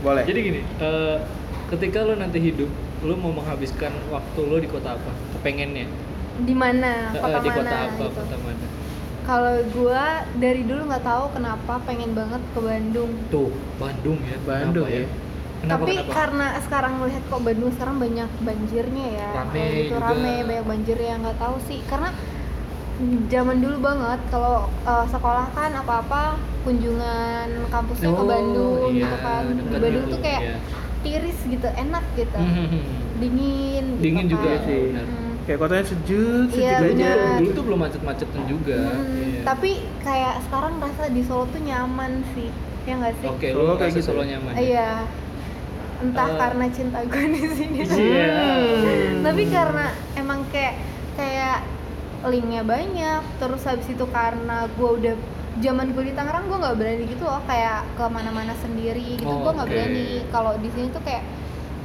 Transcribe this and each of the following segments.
boleh. Jadi gini, eh, ketika lo nanti hidup, lo mau menghabiskan waktu lo di kota apa? Kepengennya? di mana Eh, kota di mana kota apa? gitu Kota mana? kalau gua dari dulu nggak tahu kenapa pengen banget ke Bandung Tuh, Bandung ya. Bandung Kenapa ya. Kenapa, tapi kenapa? karena sekarang melihat kok Bandung sekarang banyak banjirnya ya Rame gitu juga. rame banyak banjir ya nggak tahu sih karena zaman dulu banget kalau uh, sekolah kan apa-apa kunjungan kampusnya ke Oh, Bandung iya, gitu kan di Bandung gitu, tuh kayak iya. tiris gitu enak gitu Hmm, dingin gitu Dingin juga kan. sih. benar. Hmm. Kayak kotanya sejuk, sejuk Iya, aja. benar. Dulu tuh belum macet-macetan juga. Hmm, Iya. tapi kayak sekarang rasa di Solo tuh nyaman sih ya nggak sih Oke, Solo lo kayak gitu. Solo nyaman. ya? Iya. Entah Eh, karena cinta gue di sini. Iya. Tapi karena emang kayak kayak linknya banyak. Terus habis itu karena gue udah zaman gue di Tangerang gue nggak berani gitu loh kayak ke mana-mana sendiri gitu Oh, gue nggak oke. berani kalau di sini tuh kayak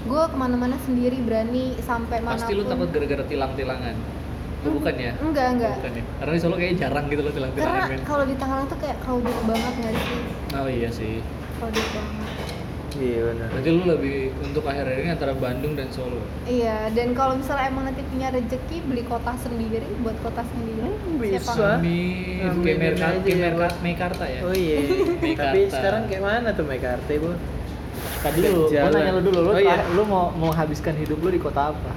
gue ke mana-mana sendiri berani sampai mana Pasti lo takut gara-gara tilang-tilangan. Bukan ya? enggak enggak Bukan ya? Karena di Solo kayaknya jarang gitu lo tilang-tilangan. karena kalau di Tangerang tuh kayak crowded banget nggak sih Oh iya sih. crowded banget Iya benar. Berarti lu lebih untuk akhir-akhir ini antara Bandung dan Solo. Iya, dan kalau misalnya emang nanti punya rezeki beli kota sendiri buat kota sendiri, Hmm, siapa bisa. nggak? Amin. Amin ya, Merka, Pak. Mekarta ya. Oh iya. Mekarta. Tapi sekarang kayak mana tuh Mekarta, Bu? Tadi lu, Jalan. nanya lu dulu, lu, Oh, iya. lu mau mau habiskan hidup lu di kota apa?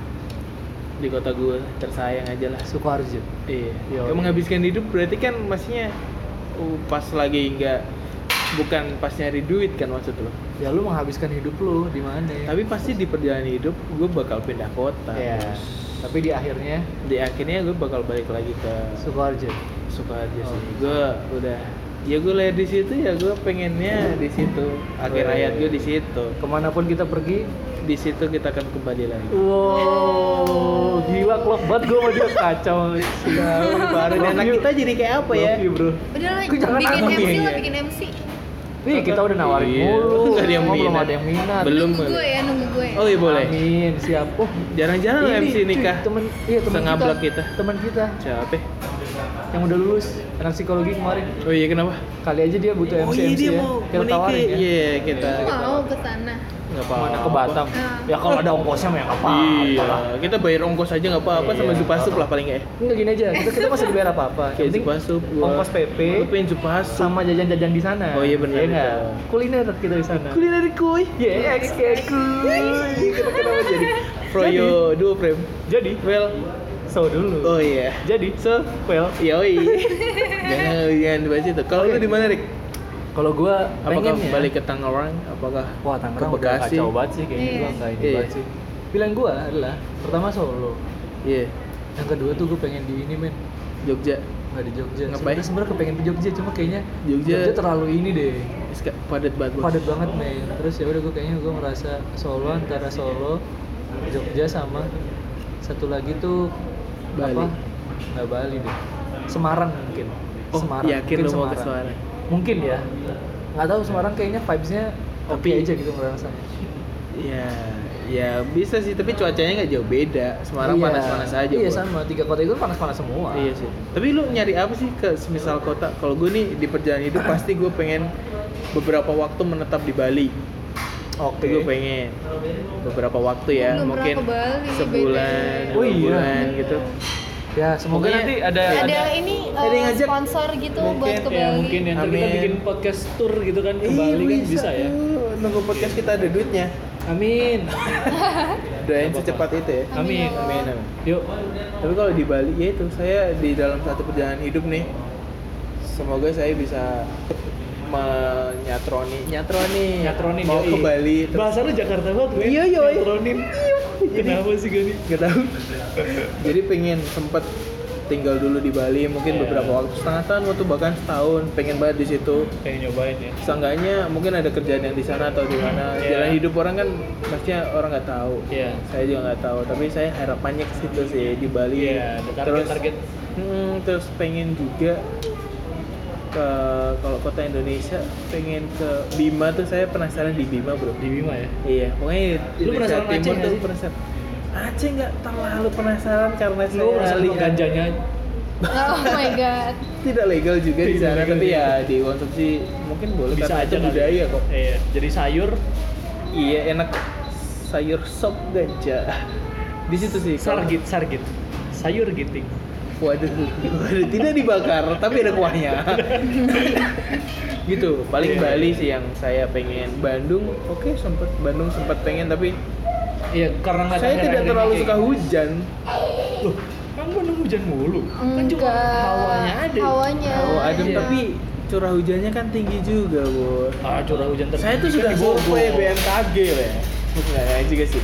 Di kota gue tersayang aja lah. Sukoharjo. Iya. Yo. Kayak menghabiskan hidup berarti kan maksudnya uh, pas lagi nggak bukan pas nyari duit kan maksud lo. Ya lu menghabiskan hidup lu di mana? Tapi pasti di perjalanan hidup gue bakal pindah kota. ya. Terus Tapi di akhirnya Di akhirnya gue bakal balik lagi ke Sukoharjo. Sukoharjo Oh. sih. Gue udah ya gue lahir di situ ya gue pengennya di situ. Akhir Oh, iya, hayat iya. gue di situ. Ke mana pun kita pergi, Di situ kita akan kembali lagi. wow, gila klop banget gue sama dia kacau. Baru anak kita jadi kayak apa ya? Love you, bro. Udah bikin MC ya? lah, bikin MC. Nih kita udah nawarin Iya. mulu, Nggak ada yang Cuma belum minat. ada yang minat. Belum. Nunggu gue ya, nunggu gue. Oh iya boleh. Amin, siap. Oh, Jarang-jarang MC nikah. Temen, iya temen Sengablak kita. kita. Temen kita Siapa? Yang udah lulus anak psikologi kemarin. Oh iya kenapa? Kali aja dia butuh MC oh iya MC dia ya. mau Kita tawarin ya. Iya kita. Aku mau ke sana. Nggak apa-apa. Mana ke Batam. Ah. Ya kalau ada ongkosnya mah ya nggak apa-apa. Iya. Kita bayar ongkos aja nggak apa-apa sama Iya. Jupasup lah paling ya. Enggak gini aja, kita, kita masih dibayar apa-apa. Kayak Jupasup. ongkos PP Lu pengen Jupasup. sama jajan-jajan di sana. Oh iya, benar Iya. Kuliner kita di sana. Kuliner kuy. Yes, kayak kuy. Kita kenapa jadi Froyo duo frame. Jadi, Well. So dulu. Oh iya. Jadi, so, well, Yoi. jangan jangan dibahas itu. Kalau Oke. lu di mana, Rik? kalau gua Apakah pengennya balik ke Tangerang? Apakah Wah, Tangerang ke udah Bekasi? kacau banget sih kayaknya Iya. gua nggak ini Iya. banget sih. Pilihan gua adalah pertama Solo. Iya. Yang kedua tuh gua pengen di ini men Jogja. nggak di Jogja. Ngapain? Sebenarnya sebenarnya kepengen di Jogja cuma kayaknya Jogja- terlalu ini deh. Iska- Padat banget. Bos. Padat banget men. Terus ya udah gua kayaknya gua ngerasa Solo antara Solo, Jogja sama satu lagi tuh Bali. apa? Nggak Bali deh. Semarang mungkin. Oh, Semarang. yakin Mungkin lu mau ke Semarang? Mungkin ya. Nggak tahu Semarang kayaknya vibes-nya oke Tapi- aja gitu ngerasanya. Ya, ya bisa sih, tapi cuacanya nggak jauh beda. Semarang Iya. panas-panas aja. Iya Bos. sama, tiga kota itu panas-panas semua. Iya sih. Tapi lu nyari apa sih ke semisal kota? Kalau gue nih di perjalanan hidup pasti gue pengen beberapa waktu menetap di Bali. Oke. Itu gue pengen beberapa waktu ya, Belum mungkin Bali, sebulan, Oh iya. bulan gitu. Ya, semoga nanti ada ada- Ada ini ada yang eh, ngajak. sponsor gitu Mungkin, buat ke ya Bali. mungkin ya ntar kita Amin. bikin podcast tour gitu kan ke Ih, Bali kan bisa ya. Nunggu podcast kita ada duitnya. Amin. Doain secepat itu ya. Amin. ya. Amin, amin. Yuk. Tapi kalau di Bali ya itu saya di dalam satu perjalanan hidup nih. Semoga saya bisa menyatroni, nyatroni, Nyatronin mau yoi. ke Bali. terus- Bahasa lu Jakarta banget. Iya, yoi. Nyatronin. Kenapa sih gini? Gak tahu. Jadi pengen sempet tinggal dulu di Bali mungkin Iya. beberapa waktu setengah tahun atau bahkan setahun pengen banget di situ. Pengen nyobain ya. Seenggaknya mungkin ada kerjaan yang di sana atau di mana. Iya. Jalan hidup orang kan pastinya orang nggak tahu. Iya. Saya juga nggak tahu. Tapi saya harapannya ke situ sih di Bali. Iya, ada target-target. Hmm, terus pengen juga ke kalau kota Indonesia pengen ke Bima tuh saya penasaran di Bima bro. Di Bima ya. Iya, pokoknya di Lu Indonesia penasaran Aceh Timur nggak tuh penasaran. Aceh nggak terlalu penasaran karena Lu saya lihat ganjanya Oh my god. tidak legal juga di sana, tapi iya. ya dikonsumsi mungkin boleh bisa aja itu kali. budaya kok. Iya. Jadi sayur iya enak sayur sop gajah di situ sih Sargit, sargit. Sayur giting. Waduh, waduh, tidak dibakar, tapi ada kuahnya. gitu, paling Iya. Bali sih yang saya pengen. Bandung, oke sempet Bandung sempat pengen tapi Iya, karena nggak saya tidak terlalu suka hujan. Loh, kan Bandung hujan mulu. Kan cuma Enggak. hawanya ada. Hawanya. Oh, adem Iya. tapi curah hujannya kan tinggi juga, Bos. Ah, curah hujan tertinggi Saya tuh sudah survei BMKG ya. Enggak, enggak juga sih.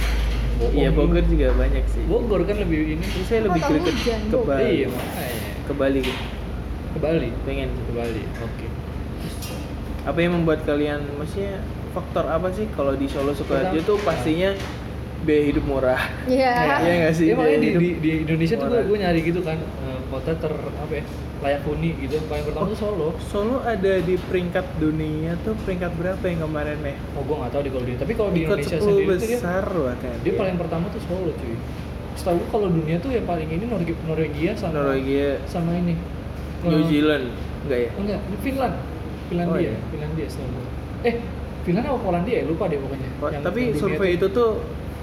Bohong. Iya, Bogor juga banyak sih. Bogor kan lebih ini. Jadi saya lebih greget hujan, ke Bogor? Bali. Iya. Ke Bali. Ke Bali. Pengen. Ke Bali. Oke. Apa yang membuat kalian maksudnya faktor apa sih kalau di Solo Sukoharjo tuh pastinya biaya hidup murah. Iya. Iya nggak sih? Iya makanya di, di, di Indonesia tuh gue, murah. gue nyari gitu kan eh, kota ter apa ya layak huni gitu. Paling pertama tuh Solo. Solo ada di peringkat dunia tuh peringkat berapa yang kemarin ya? Oh gue nggak tahu di kalau di tapi kalau di Ikut Indonesia 10 sendiri tuh dia, besar bahkan. dia paling pertama tuh Solo cuy. Setahu gue kalau dunia tuh yang paling ini Norwegia, Norwegia sama Norwegia, sama ini. New Eh, Zealand, enggak ya? Enggak, ini Finland. Finlandia, Oh, iya. Finlandia setahu gue. Eh, Finland apa Polandia ya? Lupa deh pokoknya. Yang tapi dunia survei itu tuh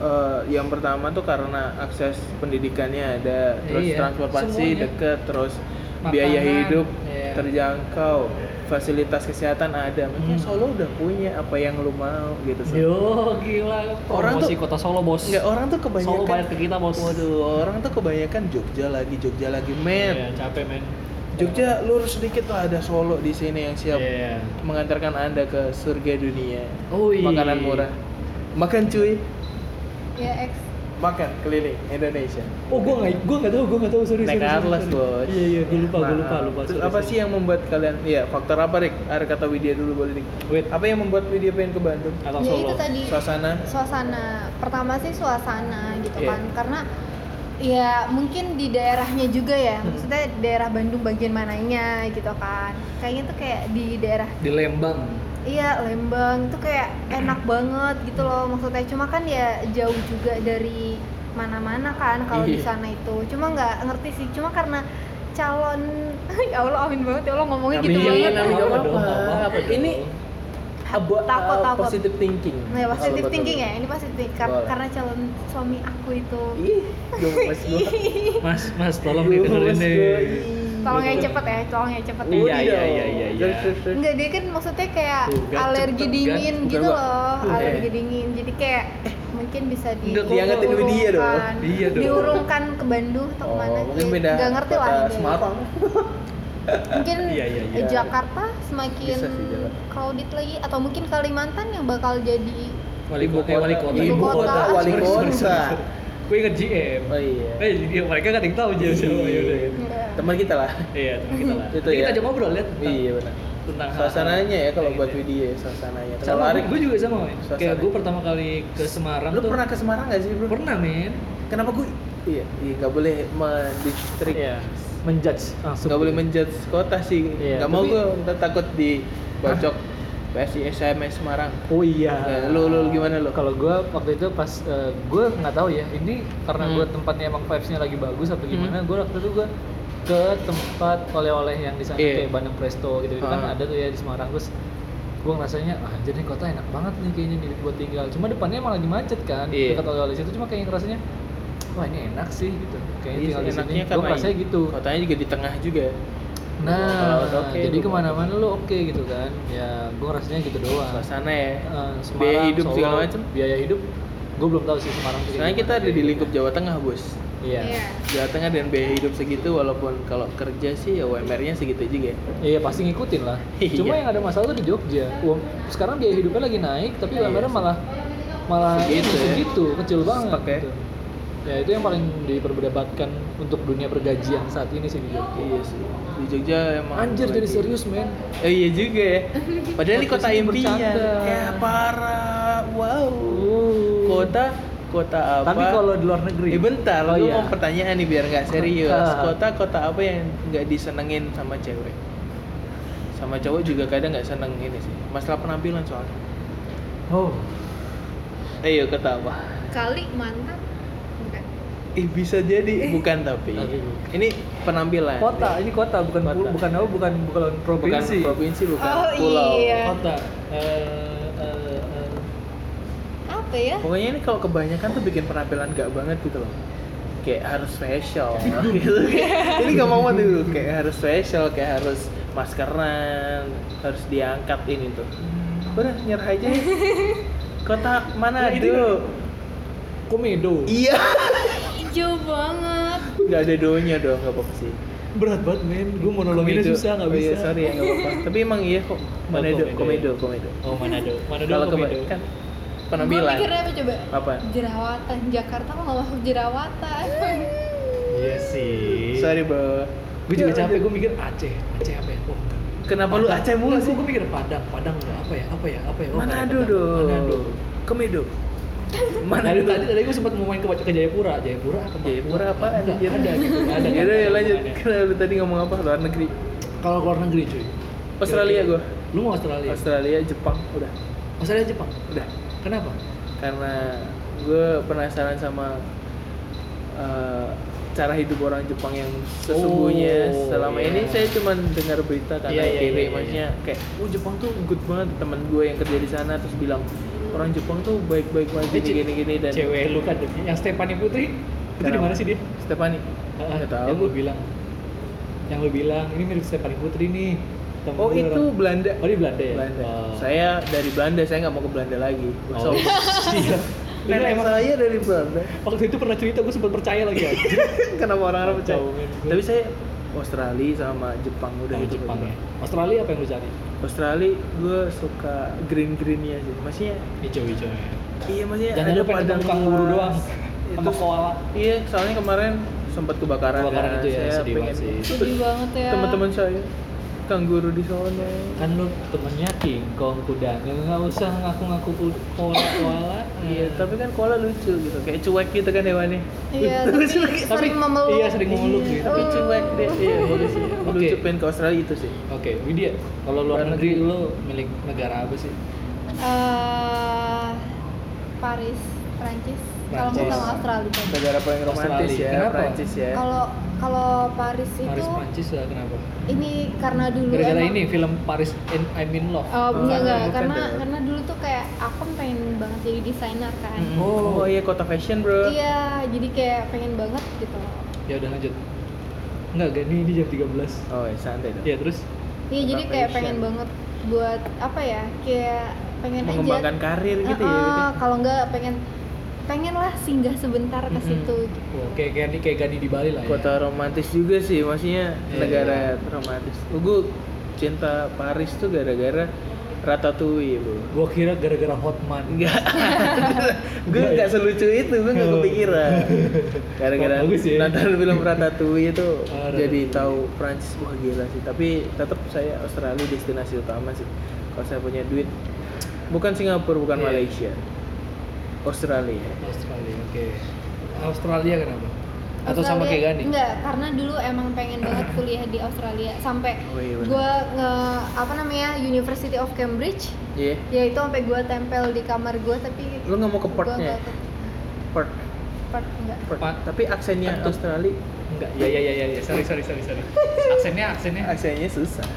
eh, yang pertama tuh karena akses pendidikannya ada, terus Iya, transportasi semuanya. deket, terus Makanan, biaya hidup iya. terjangkau, fasilitas kesehatan ada. Maksudnya Hmm. Solo udah punya apa yang lu mau gitu sih. Yo, gila. Orang Promosi tuh- kota Solo, Bos. Enggak, orang tuh kebanyakan Solo bayar ke kita, Bos. Waduh, orang tuh kebanyakan Jogja lagi, Jogja lagi, men. Iya, capek, men. Jogja lurus sedikit lah ada Solo di sini yang siap Iya. mengantarkan Anda ke surga dunia. Oh, iya. Makanan murah. Makan cuy, Ya X. makan keliling Indonesia. Oh, gua nggak, gua nggak tahu, gua nggak tahu. Sorry, Naik atlas. Bos. Iya, iya, gua lupa, gua Maaf. lupa, lupa. Terus sorry, apa sorry. sih yang membuat kalian Iya, faktor apa, Rik? Ada kata Widya dulu boleh, Rik. Wait, Apa yang membuat Widya pengen ke Bandung? atau Ya Solo? itu tadi. Suasana? Suasana. Pertama sih suasana gitu Iya. kan. Karena ya mungkin di daerahnya juga ya. Hmm. Maksudnya daerah Bandung bagian mananya gitu kan. Kayaknya tuh kayak di daerah Di Lembang. Iya Lembang itu kayak enak banget gitu loh maksudnya cuma kan ya jauh juga dari mana-mana kan kalau di Iya. sana itu cuma nggak ngerti sih cuma karena calon ya Allah amin banget ya Allah ngomongnya gitu Amin, banget amin, Apa apa, apa? Ini abo, Takut, uh, takut. positive thinking. nah positive Kalau buat thinking lu. ya ini positif Kar- Boleh. karena calon suami aku itu Ih, gua. Mas, Mas, tolong didengerin gua, deh. Tolong yang cepet ya tolong yang cepet Iya, ya iya, iya, iya, iya. Terus, terus. Enggak, dia kan maksudnya kayak Tuh, kan, alergi cepet, kan. dingin Bukan, gitu loh, Tuh, alergi eh. dingin. Jadi kayak mungkin bisa di Diangetin Widya dong. diurungkan. Iya dong. Diurungkan ke Bandung atau Oh, ke mana mungkin dia beda nggak ngerti lah dia. Semarang. Mungkin Iya, iya, eh, iya. Jakarta semakin sih, crowded lagi atau mungkin Kalimantan yang bakal jadi Wali kota, eh, wali kota. Ibu kota. wali kota. Gue inget GM. Oh iya. Eh, iya, mereka kan yang tahu jadi siapa Iya. ya udah. Ya. Teman kita lah. Iya, teman kita lah. Itu ya. Kita coba ngobrol ya tentang Iya benar. tentang Suasananya ya kalau buat gitu. Widya, suasananya. Kalau Sama, Arik, gue juga sama, men. Kayak gue pertama kali ke Semarang lu tuh pernah ke Semarang nggak sih bro? pernah, men. Kenapa gue? Iya, iya nggak boleh mendistrik. Iya. Menjudge langsung. Nggak boleh menjudge kota sih. Iya, nggak mau gue, takut dibacok PSI SMS Semarang. Oh iya. Nah, lu, lu gimana lu? Kalau gue waktu itu pas gue nggak tahu ya, ini karena Hmm. gue tempatnya emang vibes-nya lagi bagus atau gimana, gue waktu itu gue ke tempat oleh-oleh yang di sana Iya. kayak Bandeng Presto gitu, kan Ah. ada tuh ya di Semarang terus gue ngerasanya ah jadi kota enak banget nih kayaknya nih buat tinggal cuma depannya emang lagi macet kan Iya. dekat oleh-oleh situ cuma kayak ngerasanya wah ini enak sih gitu kayaknya Iya tinggal di sini gue ngerasanya gitu Kotanya juga di tengah juga. nah udah oke, jadi ke mana-mana lu oke gitu kan ya gue ngerasanya gitu doang Suasana ya. Eh, Semarang, Biaya hidup Solo, segala macem. biaya hidup gue belum tahu sih Semarang Soalnya kita ada di lingkup Jawa Tengah bos. Iya Iya. Jawa Tengah dan biaya hidup segitu walaupun kalau kerja sih ya UMR-nya segitu juga. iya pasti ngikutin lah Iya. cuma yang ada masalah tuh di Jogja Uang- sekarang biaya hidupnya lagi naik tapi Iya UMR sih. malah malah Segitu itu ya. segitu kecil banget Stuck ya. gitu. ya itu yang paling diperdebatkan untuk dunia pergajian saat ini sih di Jogja Iya sih. Di Jogja emang anjir jadi lagi- serius men Eh, iya juga ya. Padahal ini kota impian. Ya parah. Wow. Uh. Kota kota apa? tapi kalau di luar negeri Eh bentar, oh, lu iya. mau pertanyaan nih biar nggak serius. Ah. Kota kota apa yang nggak disenengin sama cewek? Sama cowok juga kadang nggak seneng ini sih. Masalah penampilan soalnya. oh Ayo kota apa? Kali mantap. Bukan. Bisa jadi bukan tapi. Ini penampilan. kota ini kota bukan Kota. bukan apa bukan bukan provinsi Bukan provinsi bukan Oh, pulau. iya. kota Eh, apa ya pokoknya ini kalau kebanyakan tuh bikin penampilan gak banget gitu loh. Kayak harus facial. Gitu. Kayak- ini gak mau tuh. Kayak harus facial kayak harus maskeran harus diangkat ini tuh. Udah nyerah aja. Ya. kota mana Nah, ini aduh komedo. Iya. Jauh banget. Nggak ada doanya dong nggak apa-apa sih. Berat banget men. Gue Komedo. susah nggak Oh bisa. iya, sorry ya nggak apa-apa. Tapi emang iya kok. Manado komedo. komedo komedo oh Manado. Manado kalau komedo. keba- gue penampilan mikirnya apa coba apa? Jerawatan Jakarta kok nggak masuk jerawatan. Iya sih. Sorry bro. Gue juga Ya, capek gue mikir Aceh Aceh apa ya? Oh, kenapa lu Aceh mulu sih? gue mikir Padang Padang apa ya? Apa ya? Apa ya? Oh, Manado dong. Manado. Komedo Manado. Tadi tadi gue sempat mau main ke, ke Jayapura. Jayapura apa? Jayapura apa? Enggak, anjir? ada gitu ada ya Ada, lanjut. ada. karena lu tadi ngomong apa? Luar negeri. Kalau keluar negeri cuy. Australia gua. Lu mau Australia? Australia Jepang udah. Australia Jepang? Udah kenapa? Karena gue penasaran sama eh, cara hidup orang Jepang yang sesungguhnya Oh, selama iya. ini. Saya cuma dengar berita karena Iya, iya, kiri iya. maksudnya kayak oh Jepang tuh good banget. Teman gue yang kerja di sana terus bilang orang Jepang tuh baik-baik banget gini gini gini dan cewek lu kan yang Stephanie Putri itu di mana sih dia? Stefani Ah, nggak tahu. yang lu bilang. Yang lu bilang ini mirip Stephanie Putri nih Oh itu orang- Belanda oh di Belanda ya Belanda. Oh. Saya dari Belanda, saya nggak mau ke Belanda lagi. oh. So, iya nenek emang saya dari Belanda. waktu itu pernah cerita gue sempat percaya lagi Kenapa orang-orang percaya? Tapi saya Australia sama Jepang udah Dari itu. Jepang ya Australia apa yang lu cari Australia gue suka green greennya sih. Maksudnya hijau-hijau ya iya maksudnya Jangan ada lu pengen padang kanguru doang sama Itu- koala Iya, soalnya kemarin sempat kebakaran. Kebakaran kan. itu ya, saya sedih pengen banget sih. sedih banget ya teman-teman saya kanguru di sana. kan lu temennya King Kong kuda nggak usah ngaku-ngaku ku- koala koala Iya, tapi kan koala lucu gitu, kayak cuek gitu kan hewannya. iya tapi sering memeluk iya sering memeluk Iya, gitu Tapi cuek deh. Iya, bagus sih. Oke. Lucu pengen ke Australia itu sih. oke Widya kalau luar negeri lu milik negara apa sih Eh, Paris Prancis kalau sama Australia. Negara paling romantis Australia. ya, Kenapa? Prancis ya. kalau kalau Paris itu Paris Prancis lah kenapa ini karena dulu gara-gara ini film Paris in, I'm in Love Oh, Oh, enggak enggak bukan karena dong. karena dulu tuh kayak aku pengen banget jadi desainer kan. Mm. Oh, iya kota fashion, Bro. Iya, jadi kayak pengen banget gitu. ya udah lanjut Enggak, gak nih ini jam 13 Oh, ya, santai dong. Ya terus Iya, jadi kayak fashion. pengen banget buat apa ya? Kayak pengen Mengembangkan aja. karir gitu ya. Eh, gitu. eh, kalau enggak pengen pengen lah singgah sebentar ke situ gitu. oh, kayak kayak kayak Gani di Bali lah ya Kota romantis juga sih, maksudnya Iya. negara romantis. Gue cinta Paris tuh gara-gara Ratatouille, Bro. Gua kira gara-gara Hotman Enggak. gue Enggak ya? selucu itu, gue enggak Oh. kepikiran. Gara-gara Oh, ya. nonton film Ratatouille itu Ah, jadi tahu Prancis wah gila sih. Tapi tetap saya Australia destinasi utama sih. Kalau saya punya duit bukan Singapura, bukan Iya. Malaysia. Australia. Australia oke Australia kenapa atau sama kayak Gani Enggak, karena dulu emang pengen banget kuliah di Australia sampai Oh, iya gua nge apa namanya University of Cambridge Iya. ya itu sampai gua tempel di kamar gua tapi Lu nggak mau ke Perth-nya? Perth. Perth enggak Perth. Tapi aksennya tuh- Australia enggak ya ya ya ya ya. sorry sorry sorry sorry aksennya aksennya aksennya susah.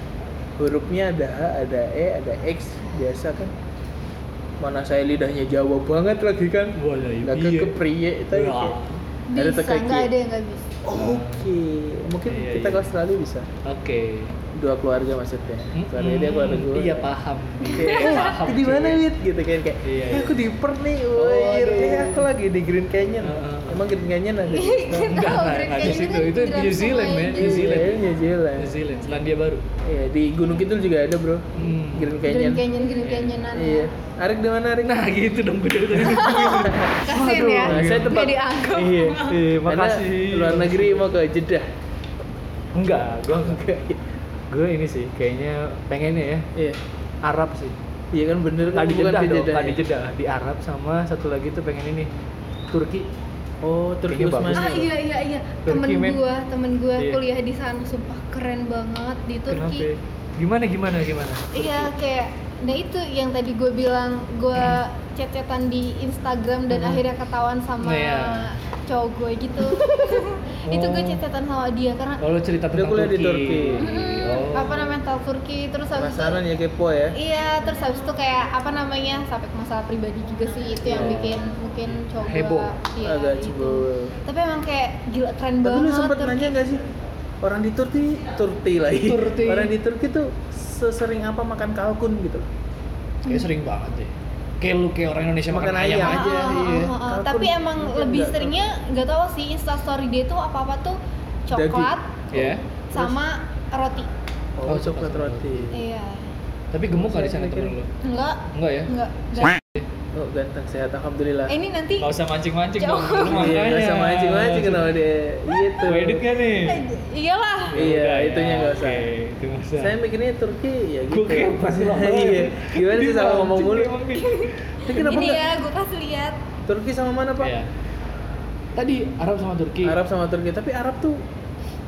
Hurufnya ada H, ada E, ada X biasa kan. Mana saya lidahnya Jawa banget lagi kan. Wah, ya, ke kepriye. Ada bisa teka nggak Q. ada yang nggak bisa Oke, mungkin Iya, kita iya. ke Australia bisa. oke Dua keluarga maksudnya. Keluarga dia keluarga gue. iya paham paham di mana. Wit? Gitu kan kayak. Iya, "Eh, iya. aku di Perth nih. Oh, Wih, aduh. eh, aku lagi di Green Canyon. Heeh. Emang Green Canyon ada di enggak Tahu, enggak enggak di Canyon situ itu di New Zealand aja. New Zealand Iya, New Zealand. New Zealand Selandia Baru Iya, di Gunung Kidul juga ada, Bro. Hmm. Green Green Canyon. Canyon Green Iya. Canyonan Iya. Arik di mana, Arik? nah gitu dong gue dari tadi kasian ya Nah, saya tempat dianggap Iya. Iya, makasih. luar negeri mau ke Jeddah. enggak gue enggak gue ini sih kayaknya pengennya ya Iya. Arab sih Iya kan bener kan bukan Jeddah ke dong ya? Jeddah di Arab sama satu lagi tuh pengen ini Turki Oh, Turki. Usmani. ah iya iya iya Turki, temen men. gua temen gua Iya. kuliah di sana sumpah keren banget di Turki Kenapa? gimana gimana gimana iya kayak nah itu yang tadi gue bilang gue chat-chatan di Instagram dan Hmm. akhirnya ketahuan sama Iya. cowok gue gitu itu gue Oh. cecetan sama dia karena Kalau cerita Dia tentang kuliah di Turki. Mm, Oh. apa namanya mental Turki terus habis itu penasaran ya kepo ya iya terus habis itu kayak apa namanya sampai ke masalah pribadi juga sih itu yang Oh. bikin mungkin coba Heboh. iya, agak itu. coba tapi emang kayak gila keren tapi banget lu sempet Turki. nanya gak sih orang di Turki Turki lagi Turki. orang di Turki tuh sesering apa makan kalkun gitu Kayak sering banget deh. Kayak lu kayak orang Indonesia makan, Makan ayam, ayam. aja. Ah, ah, iya. ah, ah. Kalkun tapi emang lebih nggak seringnya nggak tahu sih instastory dia tuh apa apa tuh coklat Ya. sama roti oh, Oh, coklat coklat roti iya Tapi gemuk gak di Saya sana temen lu? enggak Enggak ya? enggak enggak oh ganteng sehat alhamdulillah Eh, ini nanti Gak usah mancing-mancing Jauh. dong. Iya makanya. nggak usah mancing mancing kenapa dia gitu Mau edit kan nih? Eh, iyalah Iya, ya, itunya nggak usah. Oke, itu nggak usah. saya mikirnya Turki ya gitu Gue kayak pasti iya gimana sih sama ngomong mulu ini nggak? ya gue kasih lihat Turki sama mana pak Iya. Tadi Arab sama Turki. Arab sama Turki tapi Arab tuh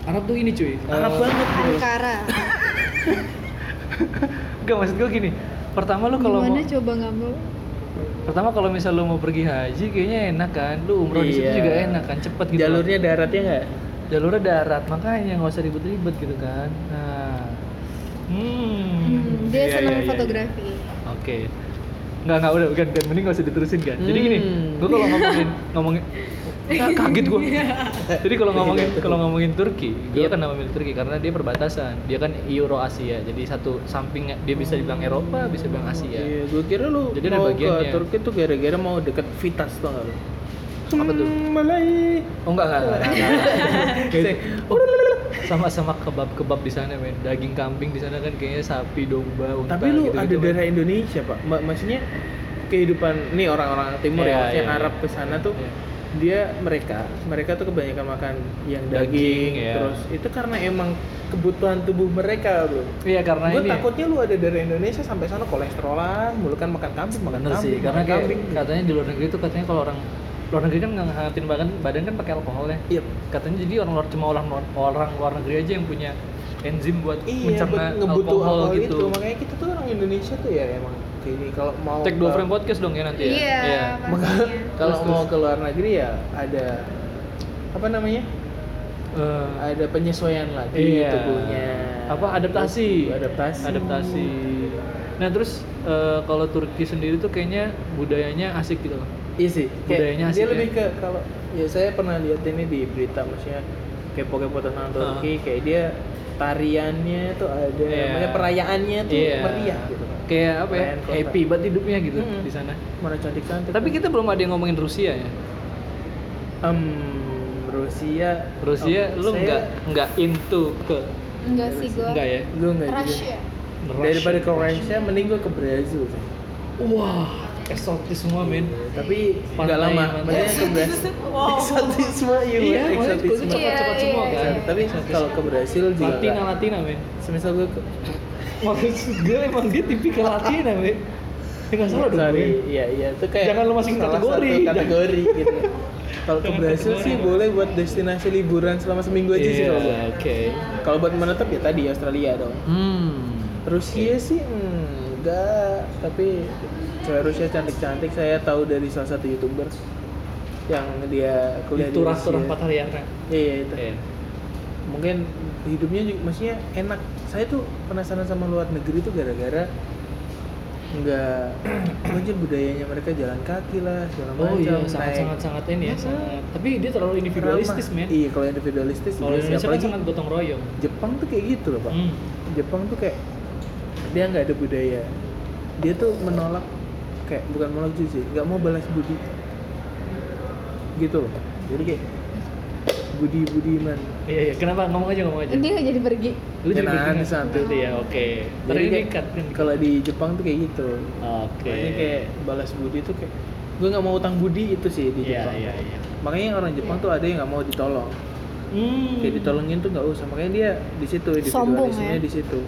Arab tuh ini cuy. Arab Eh, banget. Ankara Enggak maksud gue gini. Pertama lu kalau mau gimana coba nggak mau pertama kalau misal lu mau pergi haji kayaknya enak kan. Lu umroh di situ Iya. juga enak kan, cepet gitu. jalurnya daratnya nggak jalurnya darat makanya nggak usah ribet-ribet gitu kan. Nah. Hmm. Hmm, dia Iya, senang iya, iya. fotografi Oke. Nggak, nggak udah, kan, kan mending nggak usah diterusin kan. Jadi gini, Hmm. gue kalau ngomongin ngomongin Ah, kaget gue. Jadi kalau ngomongin kalau ngomongin Turki, gue Iya. kan nama milih Turki karena dia perbatasan. Dia kan Euro Asia. Jadi satu samping dia bisa dibilang Eropa, bisa dibilang Asia. Iya, gue kira lu Jadi ada mau bagiannya. ke Turki tuh gara-gara mau deket Vitas tuh nggak lu? Apa tuh? Hmm, Malai. Oh enggak enggak. enggak, enggak. Sama-sama kebab-kebab di sana, men. Daging kambing di sana kan kayaknya sapi, domba, unta Tapi lu gitu-gitu, ada men. darah Indonesia pak, Ma- maksudnya kehidupan nih orang-orang timur Iya, ya, maksudnya iya, Arab iya. ke sana tuh Iya. Dia mereka mereka tuh kebanyakan makan yang daging, Daging, ya. terus itu karena emang kebutuhan tubuh mereka bro. Iya karena Gue ini. takutnya lu ada darah Indonesia sampai sana kolesterolan, mulu kan makan kambing, makan Bener kambing, sih, karena makan kayak kambing. katanya di luar negeri tuh katanya kalau orang luar negeri kan nggak ngehangatin badan, badan kan pakai alkohol ya. Iya. Katanya jadi orang luar cuma orang orang luar negeri aja yang punya enzim buat Iya, mencerna buat alkohol, alkohol gitu. itu. Makanya kita tuh orang Indonesia tuh ya emang ini kalau mau Take dua frame podcast dong ya nanti ya. Iya, Maka pastinya. kalau mau ke luar negeri ya ada apa namanya? Eh, Ada penyesuaian lagi Iya. tubuhnya. apa adaptasi Adaptasi. adaptasi nah terus eh, kalau Turki sendiri tuh kayaknya budayanya asik gitu loh Iya sih. Budayanya dia asik ya. lebih ke kalau ya saya pernah lihat ini di berita maksudnya kepo-kepo tentang Turki kayak dia tariannya tuh ada Iya. namanya perayaannya tuh Iya. meriah gitu. Kayak apa ya kota. happy banget hidupnya gitu Mm-mm. di sana Mana cantik-cantik. tapi kita belum ada yang ngomongin Rusia ya Em, Rusia Rusia oh, lu saya- nggak nggak into ke enggak sih gue enggak ya Gue enggak juga. Russia Daripada ke Rusia mending gue ke Brazil sih. wah eksotis semua men Tapi Pantai, nggak lama, maksudnya ke Brazil. Eksotisme iya, Iya, eksotisme. eksotisme Iya, cepat-cepat semua iya, kan iya. Tapi kalau ke Brasil juga Latina nggak. Latina men Semisal gue ke maksud gue emang dia tipikal Latina men ya nggak salah dong Sorry, iya iya itu kayak Jangan lu masukin kategori. kategori gitu. Kalau ke Brasil kategori. sih boleh buat destinasi liburan selama seminggu aja sih Iya, kalau gue. oke Kalau buat menetap ya tadi Australia dong. hmm Rusia sih hmm, enggak, tapi cewek Rusia cantik-cantik saya tahu dari salah satu youtuber yang dia kuliah itu di Rusia. empat hari Iya. Iya itu. Iya. Mungkin hidupnya juga maksudnya enak. Saya tuh penasaran sama luar negeri tuh gara-gara nggak mungkin budayanya mereka jalan kaki lah segala Oh macam. iya, sangat naik sangat sangat ini ya, sangat. Tapi dia terlalu individualistis, men. Iya, kalau individualistis Kalau. Indonesia kan sangat gotong royong. Jepang tuh kayak gitu loh, Pak. Hmm. Jepang tuh kayak dia nggak ada budaya. Dia tuh menolak kayak bukan menolak sih, nggak mau balas budi. Gitu loh. Jadi kayak budi budiman. Iya, iya. Kenapa? Ngomong aja, ngomong aja. dia nggak jadi pergi Lu jadi bikin santai. Nanti ya, oke. Dikat kan. kalau di Jepang tuh kayak gitu. Oke. Makanya kayak balas budi tuh kayak gue nggak mau utang budi itu sih di Iya, Jepang. iya, iya. Makanya orang Jepang tuh ada yang nggak mau ditolong. Hmm. Kayak ditolongin tuh nggak usah. Makanya dia di situ Sombong, individualismenya ya? di situ.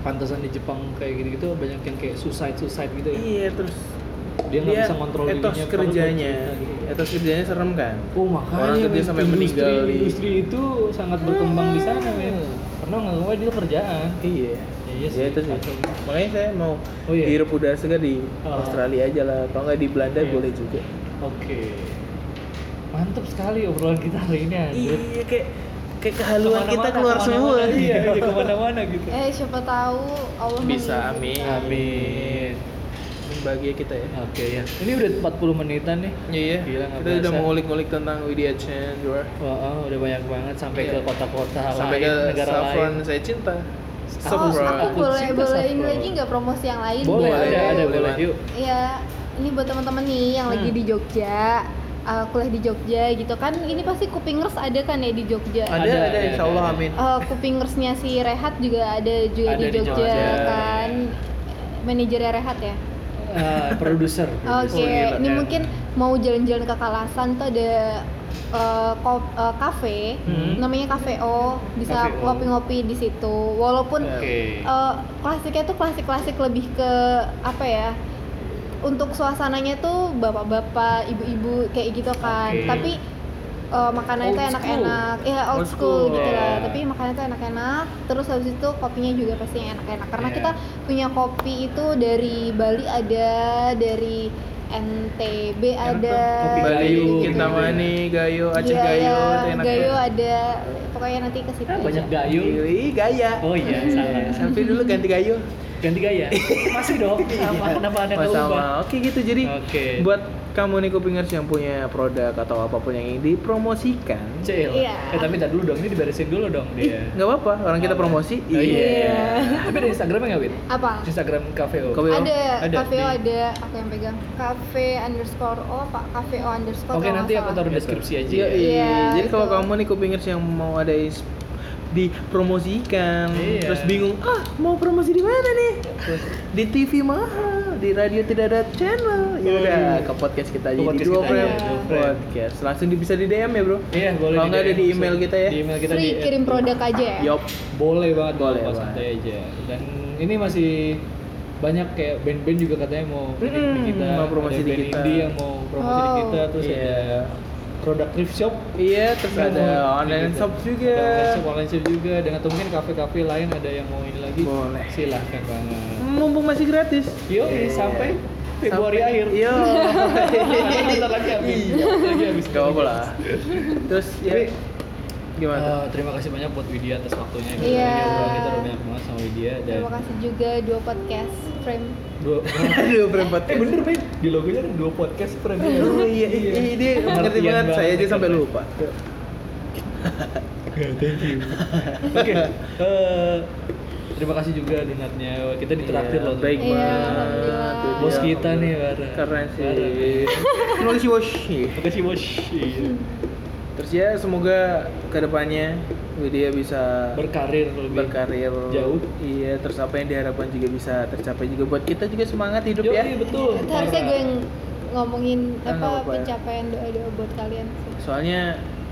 Pantesan di Jepang kayak gitu-gitu banyak yang kayak suicide suicide gitu ya. Iya terus Dia nggak bisa kontrol etos dirinya, kerjanya, gitu. Etos kerjanya serem kan. Oh makanya Orang kerja sampai industri, meninggal di- industri itu sangat berkembang di sana men. Karena nggak dia kerjaan. Iya. Iya sih, Ya, itu sih. kacau. Makanya saya mau Oh, iya. hirup udara segar di Oh. Australia aja lah. Kalau nggak di Belanda Iya. boleh juga. Oke. mantep sekali obrolan kita hari ini anjir. Iya kayak kayak kehaluan kita Ke mana-mana, keluar semua. ke mana-mana, Iya, iya ke mana-mana gitu. eh siapa tahu Allah Bisa, mengizini. amin. Amin. Bahagia kita ya. Oke ya. Ini udah 40 menitan nih. Iya, Gila, nggak kita udah berasa. mengulik-ngulik tentang Widya Chandra Wah, oh, udah banyak banget sampai Iya. ke kota-kota sampai lain, ke negara Saffron lain. saya cinta. Oh, aku boleh Cinta boleh ini Saffron. lagi nggak promosi yang lain? Boleh, Boleh, ada, ada, boleh. Yuk. Iya, ini buat teman-teman nih yang lagi Hmm. di Jogja, uh, kuliah di Jogja gitu kan. Ini pasti kupingers ada kan ya di Jogja. Ada, Ada, ada, insya Allah amin. Uh, kupingersnya si Rehat juga ada juga Ada di di Jogja, Jogja. kan. Manajernya Rehat ya. Ah, produser. Oke, Oh, gila, ini ya. mungkin mau jalan-jalan ke Kalasan tuh ada uh, uh, cafe, Hmm. namanya Cafe O, bisa ngopi-ngopi di situ. Walaupun Oke. uh, klasiknya tuh klasik-klasik lebih ke apa ya? Untuk suasananya tuh bapak-bapak, ibu-ibu kayak gitu kan. Oke. Tapi uh, makanannya Old tuh school. enak-enak. Ya old, Old school, school, gitu lah. ya. Tapi makanannya tuh enak-enak. Terus habis itu kopinya juga pasti yang enak-enak. Karena Iya. kita punya kopi itu dari Bali ada, dari NTB ada. Kopi Bali, Gayo, Kintamani, Gayo, Aceh Iya, Gayo, iya, itu enak Gayo banget. ada. Pokoknya nanti ke situ. Ah, banyak aja. gayu. Ih, gaya. Oh iya, salah. Sampai dulu ganti gayo. Ganti gaya. Masih dong. Sama kenapa ada nggak sama. Oke gitu. Jadi Oke. buat kamu nih kupingers yang punya produk atau apa pun yang ingin dipromosikan, Cil. Iya. Eh tapi ntar dulu dong, ini diberesin dulu dong dia. nggak apa-apa. Orang kita promosi. Oh, iya. Iya. Tapi ada Instagramnya nggak, Win? Apa? Instagram Cafe O. Cafe O. Ada, Ada, cafe O di- ada, aku yang pegang. Cafe underscore O, Pak. Cafe O underscore. Oke, nanti aku taruh deskripsi aja. Iya, ya. iya. Iya, Jadi kalau itu. kamu nih kupingers yang mau ada is- dipromosikan, Iya. terus bingung, ah mau promosi di mana nih? Di TV mahal, di radio tidak ada channel. Ya Oh, udah iya. ke podcast kita aja Ke di podcast dua frame aja, Dua Frame. podcast. Langsung di, bisa di DM ya bro. Iya, boleh. Kalau nggak ada di email kita ya. Di email kita Free di kirim produk aja ya. Yop. Boleh banget, Boleh santai aja. Dan ini masih banyak kayak band-band juga katanya mau kirim di kita. mau promosi ada di band kita. indie yang mau promosi di Oh. kita, terus Iya. ada produk thrift shop. Iya, terus ada online gitu. shop juga. Ada online shop, online shop juga. Dan atau mungkin kafe-kafe lain ada yang mau ini lagi. Boleh. Silahkan banget. Mumpung masih gratis. Yo, Iya. sampai Februari Sampai- akhir. Iya. Bentar lagi habis. Iya. Lagi habis. Gak apa lah. Terus ya Tapi, gimana? Eh, terima kasih banyak buat Widya atas waktunya. Iya. Ini obrolan kita udah banyak banget sama Widya dan Terima kasih juga dua podcast frame. dua Aduh, berempat. Eh bener Ben, di logonya ada dua podcast pernah Oh iya, iya, iya, dia ngerti Pengertian banget. Saya aja sampai lupa. Thank you. Oke, eh, terima kasih juga donatnya. Kita ditraktir Iya, loh. Baik Iya, banget. dia, Bos kita nih, Bara. Keren sih. Kasih bos. Terima kasih bos. Terus ya semoga ke depannya Widya bisa Berkarir lebih berkarir jauh. Iya, terus apa yang diharapkan juga bisa tercapai juga buat kita juga semangat hidup Yo, ya. iya, betul. Harusnya gue yang ngomongin apa apa-apa ya. pencapaian doa-doa buat kalian. Soalnya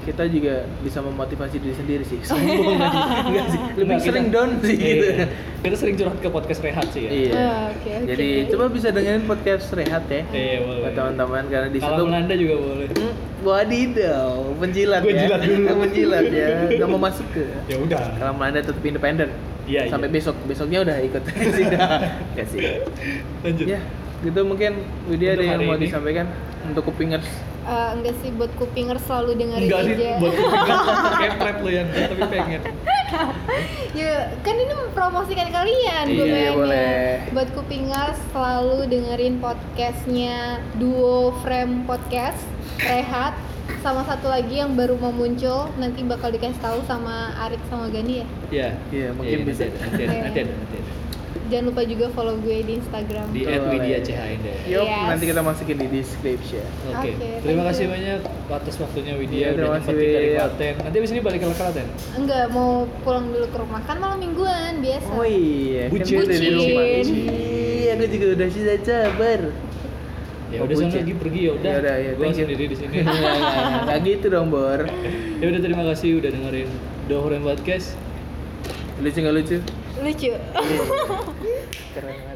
kita juga bisa memotivasi diri sendiri sih. Sombong. Enggak sih. Lebih Enggak, sering kita- down sih gitu. Iya. Kita sering curhat ke podcast rehat sih ya. Iya. Ah, oke, oke. Jadi coba bisa dengerin podcast rehat ya. Iya, boleh. Buat teman-teman karena di situ Melanda juga boleh. Hmm, wadidaw, penjilat Gue ya. jilat dulu. penjilat ya. Gak mau masuk ke. Ya udah. Kalau Melanda tetap independen. Iya, Sampai iya. besok, besoknya udah ikut sidang. Kasih. Lanjut. Ya, gitu mungkin Widya ada yang mau ini. disampaikan untuk kupingers. Eh, enggak sih buat kupingers selalu dengerin Enggak sih, aja. buat kupingan kayak prep lo yang tapi pengen. ya kan ini mempromosikan kalian gue Iya, boleh. Buat kupingers selalu dengerin podcastnya Duo Frame Podcast Rehat sama satu lagi yang baru mau muncul nanti bakal dikasih tahu sama Arik sama Gani ya. Iya. Iya, mungkin nanti bisa. ada, Nanti ada, nanti ada, nanti ada. Jangan lupa juga follow gue di Instagram. Di Boleh. @widya_chnd. Yuk, Yes. nanti kita masukin di description. Oke. Oke, Terima thank kasih you. banyak atas waktunya Widya Iya, udah terima nyempetin kasih, dari. Klaten. Nanti abis ini balik ke Klaten. Enggak mau pulang dulu ke rumah kan malam mingguan biasa. Oh iya, Bucin. kan rumah. Bucin. Iya, aku juga udah susah sabar. Ya Oh, udah sana bucin. lagi pergi ya udah. Ya udah, ya, Gua you. sendiri di sini. Gak gitu dong, Bor. ya udah terima kasih udah dengerin Dohoren Podcast. Lucu gak lucu? Lucu. Keren banget.